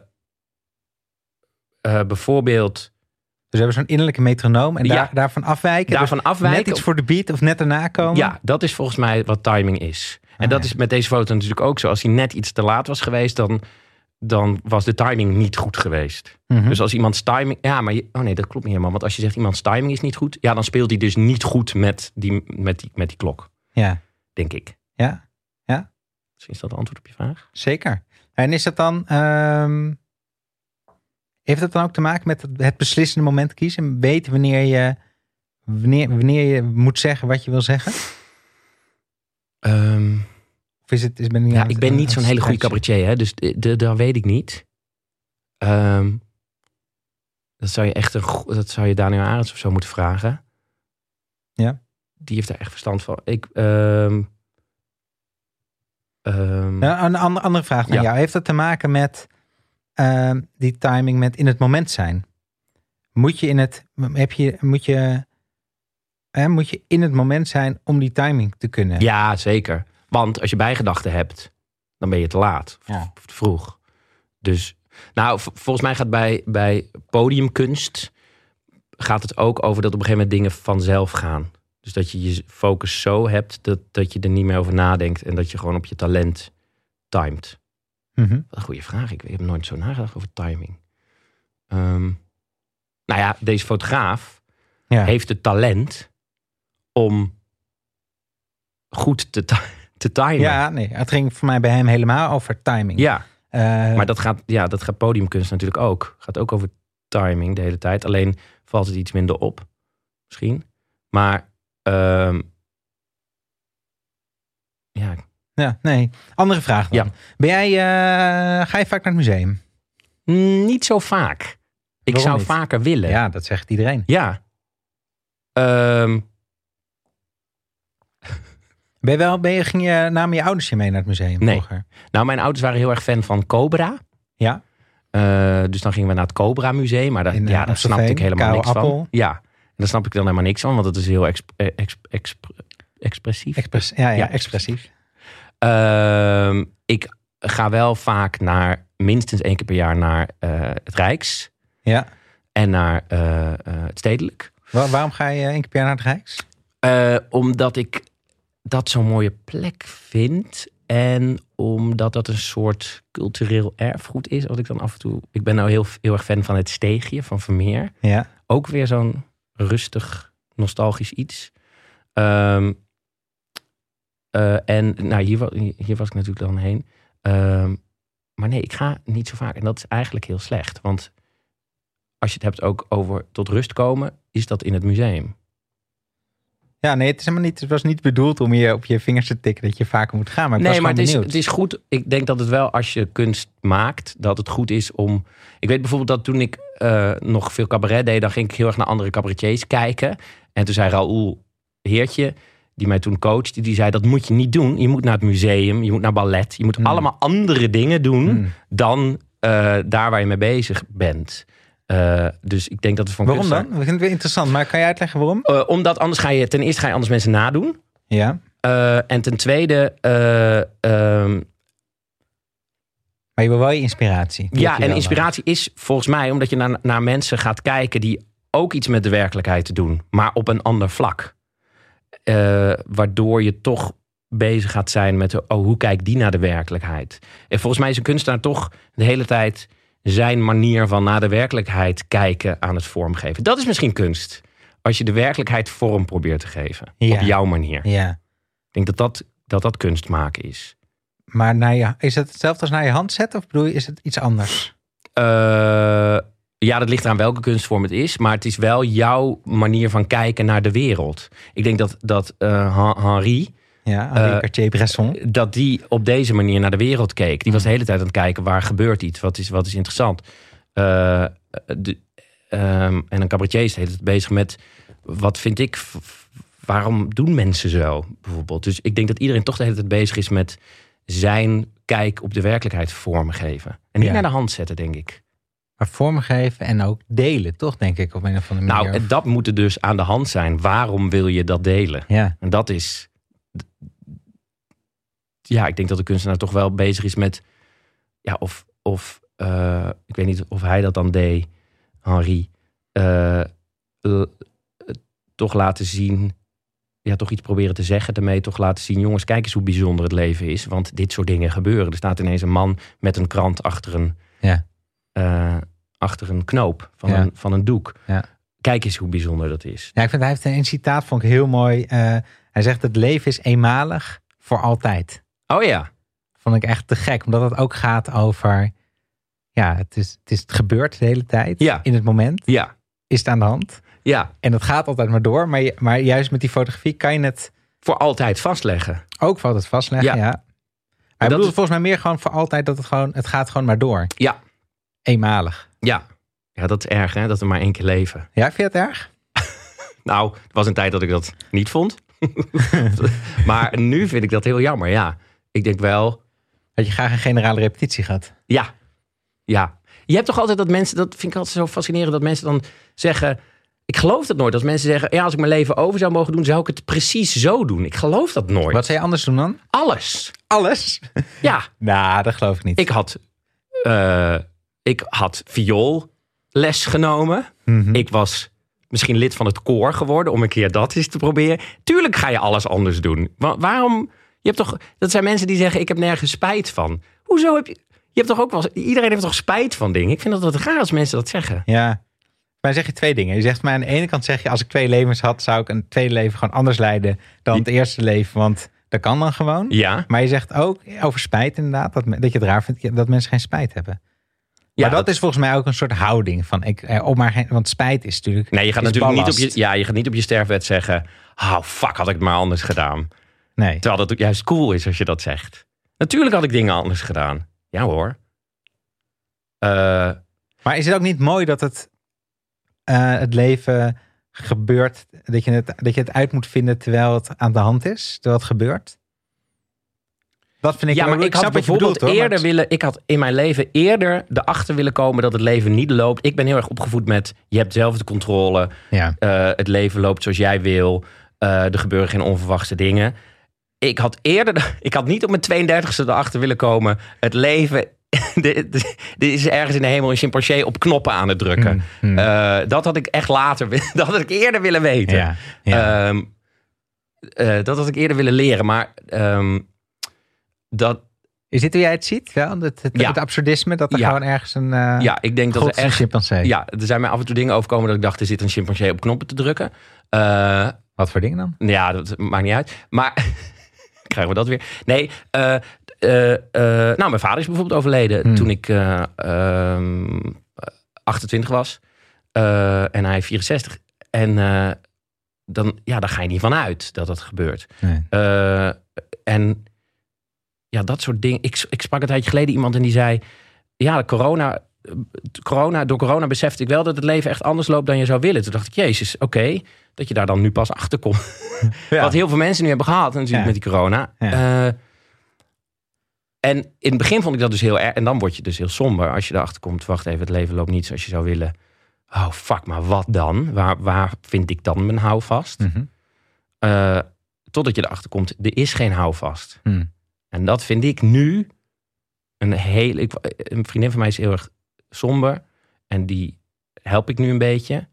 bijvoorbeeld Dus we hebben zo'n innerlijke metronoom en Ja. daar, daarvan afwijken. daarvan Dus afwijken. net iets voor de beat of net erna komen. Ja, dat is volgens mij wat timing is. En Ah, dat ja. is met deze foto natuurlijk ook zo. Als hij net iets te laat was geweest, dan, dan was de timing niet goed geweest. Mhm. Dus als iemands timing... Ja, maar... Je, oh nee, dat klopt niet helemaal. Want als je zegt iemands timing is niet goed... Ja, dan speelt hij dus niet goed met die, met die, met die klok. ja. Denk ik. ja, Misschien is dat het antwoord op je vraag. zeker. En is dat dan... ehm, heeft dat dan ook te maken met het- beslissende moment kiezen? En weten wanneer je, wanneer, wanneer je moet zeggen wat je wil zeggen? Of is het, is, ben je ja, ik ben niet zo'n hele goede cabaretier, hè, dus dat weet ik niet. Ehm, dat zou je echt een, dat zou je Daniel Arends of zo moeten vragen. Ja. Die heeft daar echt verstand van. Ik, ehm, ehm, Ja, een andere, andere vraag naar Ja. jou. Heeft dat te maken met die timing met in het moment zijn? Moet je in het, heb je, moet je, hè, moet je in het moment zijn om die timing te kunnen? ja, zeker. Want als je bijgedachten hebt, dan ben je te laat. Of, Ja. of te vroeg. Dus, nou, volgens mij gaat bij, bij podiumkunst... gaat het ook over dat op een gegeven moment dingen vanzelf gaan. Dus dat je je focus zo hebt dat, dat je er niet meer over nadenkt... en dat je gewoon op je talent timed. Mhm. Wat een goede vraag. Ik heb nooit zo nagedacht over timing. Ehm, nou ja, deze fotograaf ja. heeft het talent om goed te, ti- te timen. ja, nee, het ging voor mij bij hem helemaal over timing. ja. Eh, Maar dat gaat, ja, dat gaat podiumkunst natuurlijk ook. Gaat ook over timing de hele tijd. Alleen valt het iets minder op, misschien. Maar ehm, ja, ja, nee. Andere vraag dan. Ja. Ben jij, eh, ga je vaak naar het museum? mm, niet zo vaak. Ik Waarom zou niet? vaker willen. Ja, dat zegt iedereen. Ja. Ehm, Ben je wel, ben je, ging je, namen je ouders je mee naar het museum Nee. vroeger? nou, mijn ouders waren heel erg fan van Cobra. Ja. Eh, dus dan gingen we naar het Cobra Museum. Maar daar, In, eh, ja, daar snapte ik helemaal niks Appel. van. Ja, en daar snap ik dan helemaal niks van. Want het is heel exp- eh, exp- exp- expressief. Express, ja, ja, Ja, expressief. Ehm, ik ga wel vaak naar, minstens één keer per jaar, naar het Rijks. Ja. En naar het Stedelijk. Wa- waarom ga je één keer per jaar naar het Rijks? Omdat ik dat zo'n mooie plek vind. En omdat dat een soort cultureel erfgoed is. Wat ik dan af en toe. Ik ben nou heel, heel erg fan van het steegje van Vermeer. Ja. Ook weer zo'n rustig, nostalgisch iets. Ehm, eh, en nou, hier, hier was ik natuurlijk dan heen. Ehm, maar nee, ik ga niet zo vaak. En dat is eigenlijk heel slecht. Want als je het hebt ook over tot rust komen, is dat in het museum. Ja, nee, het, is helemaal niet, het was niet bedoeld om je op je vingers te tikken dat je vaker moet gaan. Maar ik nee, was maar het is, het is goed. Ik denk dat het wel, als je kunst maakt, dat het goed is om. Ik weet bijvoorbeeld dat toen ik eh, nog veel cabaret deed, dan ging ik heel erg naar andere cabaretiers kijken. En toen zei Raoul Heertje, die mij toen coachte, die zei: Dat moet je niet doen. Je moet naar het museum, je moet naar ballet. Je moet Hmm. allemaal andere dingen doen Hmm. dan eh, daar waar je mee bezig bent. Eh, dus ik denk dat het van Waarom dan? We vinden het weer interessant, maar kan je uitleggen waarom? Eh, omdat anders ga je, ten eerste ga je anders mensen nadoen. Ja. Eh, en ten tweede, eh, ehm, Maar je wil wel je inspiratie. Ja, je en inspiratie is volgens mij omdat je naar, naar mensen gaat kijken die ook iets met de werkelijkheid te doen, maar op een ander vlak. Waardoor je toch bezig gaat zijn met oh, hoe kijkt die naar de werkelijkheid. En volgens mij is een kunstenaar toch de hele tijd zijn manier van naar de werkelijkheid kijken aan het vormgeven. Dat is misschien kunst. Als je de werkelijkheid vorm probeert te geven. Ja. Op jouw manier. Ja. Ik denk dat dat, dat, dat kunst maken is. Maar naar je, is het hetzelfde als naar je hand zetten? Of bedoel je, is het iets anders? Eh, ja, dat ligt aan welke kunstvorm het is. Maar het is wel jouw manier van kijken naar de wereld. Ik denk dat, dat eh, Hen- Henri, Ja, Eh, Cartier-Bresson. dat die op deze manier naar de wereld keek. Die was de hele tijd aan het kijken waar gebeurt iets, wat is, wat is interessant. Eh, de, ehm, en een cabaretier is de hele tijd bezig met wat vind ik, waarom doen mensen zo bijvoorbeeld. Dus ik denk dat iedereen toch de hele tijd bezig is met zijn kijk op de werkelijkheid vormgeven. En niet Ja. naar de hand zetten, denk ik. Maar vormgeven en ook delen, toch, denk ik, op een of andere manier. Nou, dat moet er dus aan de hand zijn. Waarom wil je dat delen? Ja, En dat is. Ja, ik denk dat de kunstenaar toch wel bezig is met. Ja, of. of eh, ik weet niet of hij dat dan deed, Henri. eh, l- toch laten zien. Ja, toch iets proberen te zeggen ermee. Toch laten zien, jongens, kijk eens hoe bijzonder het leven is. Want dit soort dingen gebeuren. Er staat ineens een man met een krant achter een. Ja. eh, achter een knoop van, Ja. een, van een doek. Ja. Kijk eens hoe bijzonder dat is. ja ik vind hij heeft een citaat, vond ik heel mooi. Eh, hij zegt, het leven is eenmalig voor altijd. Oh ja. Vond ik echt te gek, omdat het ook gaat over... Ja, het is, het is het gebeurt de hele tijd. Ja. In het moment Ja. is het aan de hand. Ja. En dat gaat altijd maar door. Maar, maar juist met die fotografie kan je het Voor altijd vastleggen. ook voor altijd vastleggen. Ja. Ja. Maar dat bedoelt is- volgens mij meer gewoon voor altijd dat het gewoon, het gaat gewoon maar door. Ja. Eenmalig. Ja. Ja, dat is erg hè, dat we maar één keer leven. Ja, vind je het erg? Nou, het was een tijd dat ik dat niet vond. maar nu vind ik dat heel jammer, ja. Ik denk wel, Dat je graag een generale repetitie gaat. ja. Ja. Je hebt toch altijd dat mensen, dat vind ik altijd zo fascinerend, dat mensen dan zeggen... Ik geloof dat nooit. Als mensen zeggen, ja, als ik mijn leven over zou mogen doen, zou ik het precies zo doen. Ik geloof dat nooit. Wat zou je anders doen dan? Alles. Alles? Ja. Nou, dat geloof ik niet. Ik had, eh, ik had vioolles genomen. Mhm. Ik was misschien lid van het koor geworden om een keer dat eens te proberen. Tuurlijk ga je alles anders doen. Wa- waarom? Je hebt toch, dat zijn mensen die zeggen: Ik heb nergens spijt van. Hoezo heb je. Je hebt toch ook wel. Iedereen heeft toch spijt van dingen? Ik vind dat wat raar als mensen dat zeggen. Ja. Maar zeg je twee dingen. Je zegt maar aan de ene kant zeg je, als ik twee levens had, zou ik een tweede leven gewoon anders leiden dan het eerste leven. Want dat kan dan gewoon. Ja. Maar je zegt ook over spijt inderdaad, dat, dat je het raar vindt dat mensen geen spijt hebben. ja maar dat, is volgens mij ook een soort houding van, ik, eh, op maar geen, want spijt is natuurlijk. Nee, je gaat natuurlijk niet op je, ja, je gaat niet op je sterfbed zeggen: Oh, fuck, had ik het maar anders gedaan. Nee. Terwijl dat ook juist cool is als je dat zegt. Natuurlijk had ik dingen anders gedaan. Ja hoor. Eh, Maar is het ook niet mooi dat het, eh, het leven gebeurt, dat je, het, dat je het uit moet vinden terwijl het aan de hand is, terwijl het gebeurt? Dat vind ik ja, maar ik had bijvoorbeeld bedoelt, hoor, maar eerder willen... Ik had in mijn leven eerder erachter willen komen dat het leven niet loopt. Ik ben heel erg opgevoed met... Je hebt zelf de controle. Ja. eh, het leven loopt zoals jij wil. er gebeuren geen onverwachte dingen. Ik had eerder... Ik had niet op mijn 32e erachter willen komen. Het leven... Dit is ergens in de hemel een chimpansee op knoppen aan het drukken. Hmm, hmm. Eh, dat had ik echt later... Dat had ik eerder willen weten. ja, ja. Ehm, eh, dat had ik eerder willen leren. Maar ehm, dat... is dit hoe jij het ziet? Wel? Het, het, Ja. het absurdisme, dat er gewoon ergens een uh, Ja, ik denk dat er echt... chimpansee. Ja, er zijn mij af en toe dingen overkomen dat ik dacht, er zit een chimpansee op knoppen te drukken. Eh, Wat voor dingen dan? ja, dat maakt niet uit. Maar krijgen we dat weer? Nee, eh, eh, eh, nou, mijn vader is bijvoorbeeld overleden Hmm. toen ik eh, ehm, 28 was. En hij 64. En dan, ja, daar ga je niet van uit dat dat gebeurt. Nee. En ja, dat soort dingen. Ik, ik sprak een tijdje geleden iemand en die zei... Ja, corona, corona, door corona besefte ik wel dat het leven echt anders loopt dan je zou willen. Toen dacht ik, jezus, oké, dat je daar dan nu pas achter komt. Ja. Wat heel veel mensen nu hebben gehad natuurlijk Ja. met die corona. Ja. Eh, en in het begin vond ik dat dus heel erg. En dan word je dus heel somber als je erachter komt. Wacht even, het leven loopt niet zoals je zou willen. Oh, fuck, maar wat dan? Waar, waar vind ik dan mijn houvast? Mhm. Eh, totdat je erachter komt, er is geen houvast. Hmm. En dat vind ik nu een hele... Ik, een vriendin van mij is heel erg somber. En die help ik nu een beetje.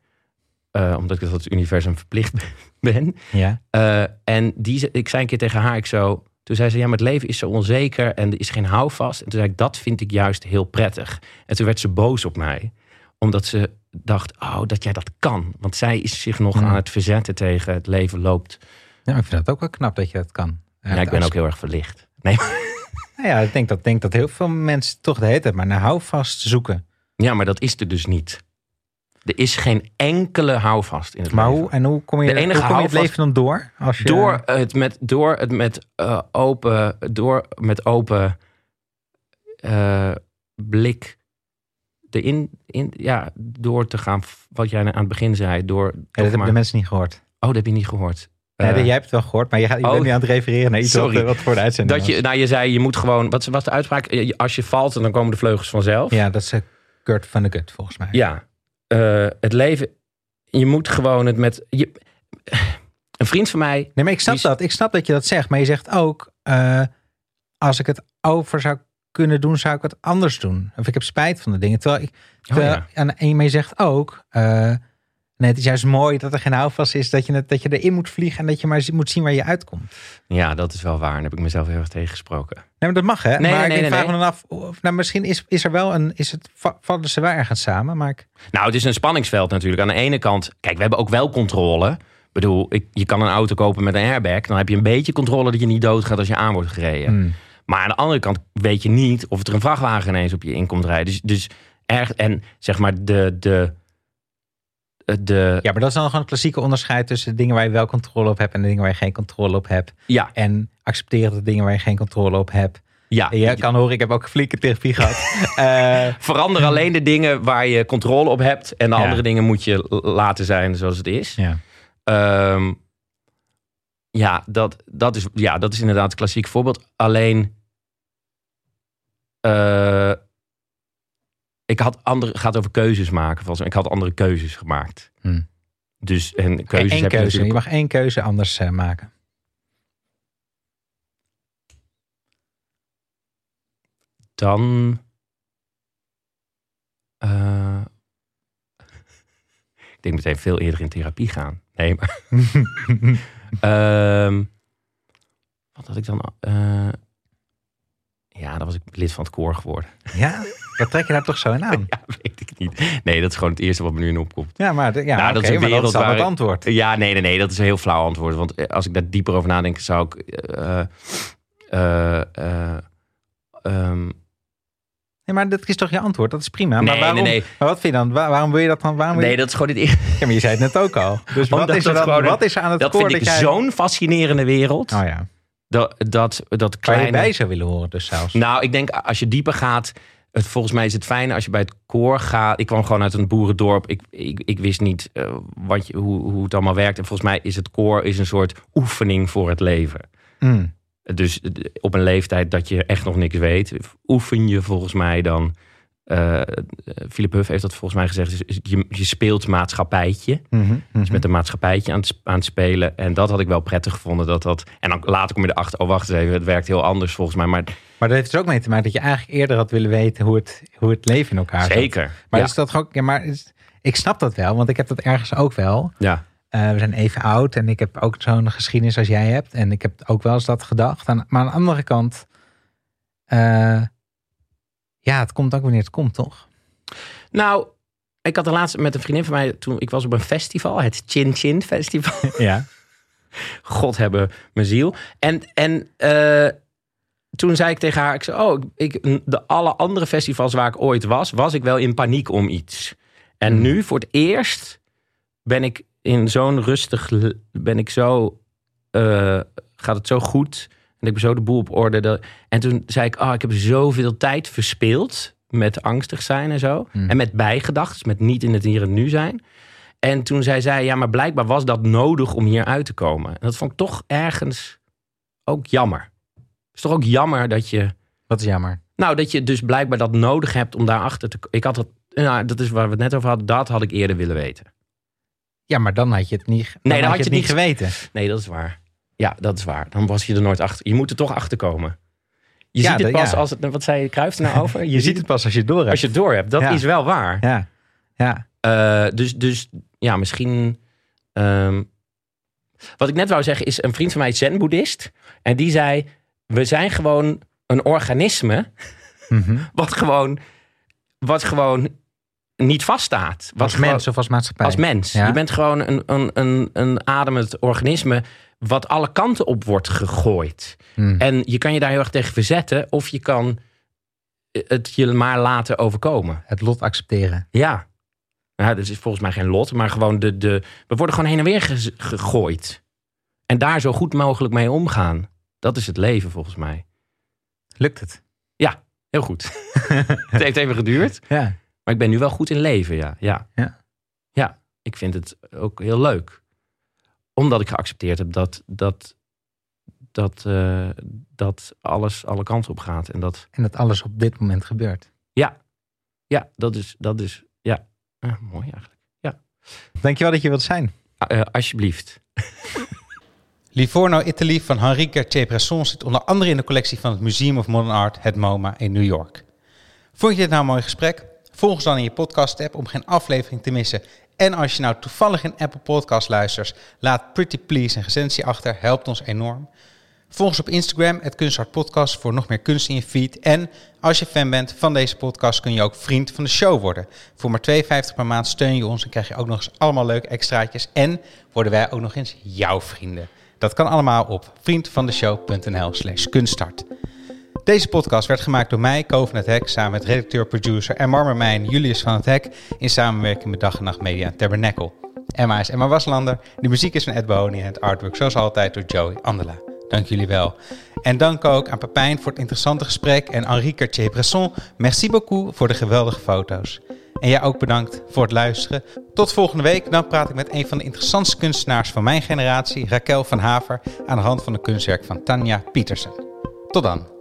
eh, omdat ik dat het universum verplicht ben. Ja. Eh, en die, ik zei een keer tegen haar, ik zo, toen zei ze, ja, maar het leven is zo onzeker en er is geen houvast. En toen zei ik, dat vind ik juist heel prettig. En toen werd ze boos op mij, omdat ze dacht, oh, dat jij dat kan. Want zij is zich nog Hmm. aan het verzetten tegen het leven loopt. Nou, ik vind het ook wel knap dat je dat kan. Ja, ik ben ook heel erg verlicht. Nee, Nou ja, ik denk dat, denk dat heel veel mensen toch de hele tijd maar naar houvast zoeken. Ja, maar dat is er dus niet. Er is geen enkele houvast in het Maar leven. hoe, en hoe kom je, De hoe enige kom je het leven dan door? Als je, Door het met, door het met eh, open, door met open eh, blik erin, in, ja, door te gaan, wat jij aan het begin zei, door. Ja, dat hebben de mensen niet gehoord. oh, dat heb je niet gehoord. Nee, Eh, jij hebt het wel gehoord, maar je, gaat, je oh, bent nu aan het refereren naar iets sorry. wat voor de uitzending dat je, nou, je zei, je moet gewoon, wat was de uitspraak? Als je valt, dan komen de vleugels vanzelf. Ja, dat is Kurt van de Gut volgens mij. Ja, eh, het leven, je moet gewoon het met. Je, een vriend van mij, Nee, maar ik snap is- dat. Ik snap dat je dat zegt. Maar je zegt ook, eh, als ik het over zou kunnen doen, zou ik het anders doen. Of ik heb spijt van de dingen. Terwijl, ik, terwijl ja. en, en je zegt ook, eh, nee, het is juist mooi dat er geen houvast is. Dat je, het, dat je erin moet vliegen en dat je maar moet zien waar je uitkomt. ja, dat is wel waar. Daar heb ik mezelf heel erg tegengesproken. Nee, maar dat mag hè. Nee, maar nee, ik nee, vraag me dan af, of, nou, misschien is, is er wel een, is het, va- vallen ze wel ergens samen. Maar ik, Nou, het is een spanningsveld natuurlijk. Aan de ene kant, kijk, we hebben ook wel controle. Ik bedoel, ik, je kan een auto kopen met een airbag. Dan heb je een beetje controle dat je niet doodgaat als je aan wordt gereden. hmm. Maar aan de andere kant weet je niet of er een vrachtwagen ineens op je in komt rijden. Dus, dus erg, en zeg maar de, de, de Ja, maar dat is dan gewoon het klassieke onderscheid tussen de dingen waar je wel controle op hebt en de dingen waar je geen controle op hebt. ja, En accepteren de dingen waar je geen controle op hebt. ja, En je kan horen, ik heb ook een flinke therapie gehad. Eh, Verander alleen de dingen waar je controle op hebt. En de Ja. andere dingen moet je laten zijn zoals het is. ja. Ehm, ja, dat, dat is, ja, dat is inderdaad een klassiek voorbeeld. Alleen. eh, ik had andere. Gaat over keuzes maken. volgens mij. Ik had andere keuzes gemaakt. Hmm. Dus en keuzes heb je keuze. Je natuurlijk. mag één keuze anders eh, maken. Dan. eh, ik denk meteen veel eerder in therapie gaan. Nee, maar. Ehm, wat had ik dan? eh, ja, dan was ik lid van het koor geworden. Ja, wat trek je daar toch zo in aan? Ja, weet ik niet. Nee, dat is gewoon het eerste wat me nu in opkomt. Ja, maar, ja, Nou, dat is een wereld is dan waar het antwoord. Ja, nee, nee, nee, dat is een heel flauw antwoord. Want eh, als ik daar dieper over nadenk, zou ik. eh, eh, eh, ehm, Nee, maar dat is toch je antwoord? Dat is prima. Nee, maar, waarom, nee, nee. maar wat vind je dan? Waar- waarom wil je dat dan? Waarom wil je- nee, dat is gewoon het eerste. Ja, maar je zei het net ook al. Dus wat is, er dat dan, gewoon een- wat is er aan het Dat vind ik dat jij... zo'n fascinerende wereld. Oh ja, Dat, dat, dat waar je kleine. bij zou willen horen dus zelfs. Nou, ik denk als je dieper gaat. Het, volgens mij is het fijn als je bij het koor gaat. Ik kwam gewoon uit een boerendorp. Ik, ik, ik wist niet eh, wat je, hoe, hoe het allemaal werkt. En volgens mij is het koor is een soort oefening voor het leven. Mm. Dus eh, op een leeftijd dat je echt nog niks weet, oefen je volgens mij dan. Eh Philip Huff heeft dat volgens mij gezegd. is- is Je, je speelt maatschappijtje. Mhm, mhm. Dus met een maatschappijtje aan het, aan het spelen. En dat had ik wel prettig gevonden. Dat dat, en dan later kom je erachter. Oh, wacht eens even. Het werkt heel anders volgens mij. Maar Maar dat heeft er ook mee te maken dat je eigenlijk eerder had willen weten hoe het, hoe het leven in elkaar zat. zeker. Maar ja. is dat ook, ja, maar is- ik snap dat wel, want ik heb dat ergens ook wel. ja. Eh, we zijn even oud en ik heb ook zo'n geschiedenis als jij hebt. En ik heb ook wel eens dat gedacht. En, maar aan de andere kant, eh, ja, het komt ook wanneer het komt, toch? Nou, ik had de laatste met een vriendin van mij. Toen ik was op een festival. Het Chin Chin Festival. Ja. God hebben mijn ziel. En, en eh, toen zei ik tegen haar, ik zei, oh, ik, de alle andere festivals waar ik ooit was, was ik wel in paniek om iets. En Hmm. nu voor het eerst ben ik in zo'n rustig, ben ik zo, eh, gaat het zo goed. En ik ben zo de boel op orde. Dat, en toen zei ik, oh, ik heb zoveel tijd verspeeld met angstig zijn en zo. Hmm. En met bijgedachten, met niet in het hier en nu zijn. En toen zei zij, ja, maar blijkbaar was dat nodig om hier uit te komen. En dat vond ik toch ergens ook jammer. Het is toch ook jammer dat je, Wat is jammer. nou, dat je dus blijkbaar dat nodig hebt om daarachter te komen. Ik had dat, nou, dat is waar we het net over hadden, dat had ik eerder willen weten. Ja, maar dan had je het niet, dan dan had je het niet geweten. Nee, dat is waar. Ja, dat is waar. Dan was je er nooit achter. Je moet er toch achter komen. Je Ja, ziet het pas ja. als het, wat zei je Kruijf er nou over? Je, ziet het pas als je het door hebt. als je het door hebt. Dat Ja. is wel waar. Ja, ja. Eh, dus, dus ja, misschien. ehm, wat ik net wou zeggen is: een vriend van mij is zen-boeddhist. En die zei: We zijn gewoon een organisme. Mhm. wat gewoon, wat gewoon niet vaststaat. Wat Als gewoon- mens of als maatschappij? Als mens. Je bent gewoon een, een, een, een ademend organisme wat alle kanten op wordt gegooid. Hmm. En je kan je daar heel erg tegen verzetten of je kan het je maar laten overkomen. Het lot accepteren. Ja. ja dat is volgens mij geen lot, maar gewoon de, de... We worden gewoon heen en weer ge- gegooid. En daar zo goed mogelijk mee omgaan. Dat is het leven volgens mij. Lukt het? Heel goed. het heeft even geduurd. Ja. Maar ik ben nu wel goed in leven, ja. Ja. Ja. Ja, ik vind het ook heel leuk. Omdat ik geaccepteerd heb dat, dat, dat, eh, dat alles alle kanten op gaat. En dat, En dat alles op dit moment gebeurt. ja, dat is, dat is ja, eh, mooi eigenlijk. Dankjewel dat je wilt zijn. Eh, alsjeblieft. Livorno Italy van Henri Cartier-Bresson zit onder andere in de collectie van het Museum of Modern Art, het MoMA in New York. Vond je dit nou een mooi gesprek? Volg ons dan in je podcast-app om geen aflevering te missen. En als je nou toevallig in Apple Podcast luistert, laat Pretty Please een recensie achter, helpt ons enorm. Volg ons op Instagram, het Kunstart Podcast, voor nog meer kunst in je feed. En als je fan bent van deze podcast, kun je ook vriend van de show worden. Voor maar 2,50 per maand steun je ons en krijg je ook nog eens allemaal leuke extraatjes. En worden wij ook nog eens jouw vrienden. Dat kan allemaal op vriendvandeshow.nl slash kunststart. Deze podcast werd gemaakt door mij, Ko van het Hek, samen met redacteur-producer en marmermijn Julius van het Hek, in samenwerking met Dag en Nacht Media Tabernacle. Emma is Emma Waslander, de muziek is van Ed Behoni en het artwork zoals altijd door Joey Andela. Dank jullie wel. En dank ook aan Pepijn voor het interessante gesprek en Henri Cartier-Bresson, merci beaucoup voor de geweldige foto's. En jij ook bedankt voor het luisteren. Tot volgende week. Dan praat ik met een van de interessantste kunstenaars van mijn generatie, Raquel van Haver, aan de hand van een kunstwerk van Tanja Pietersen. Tot dan.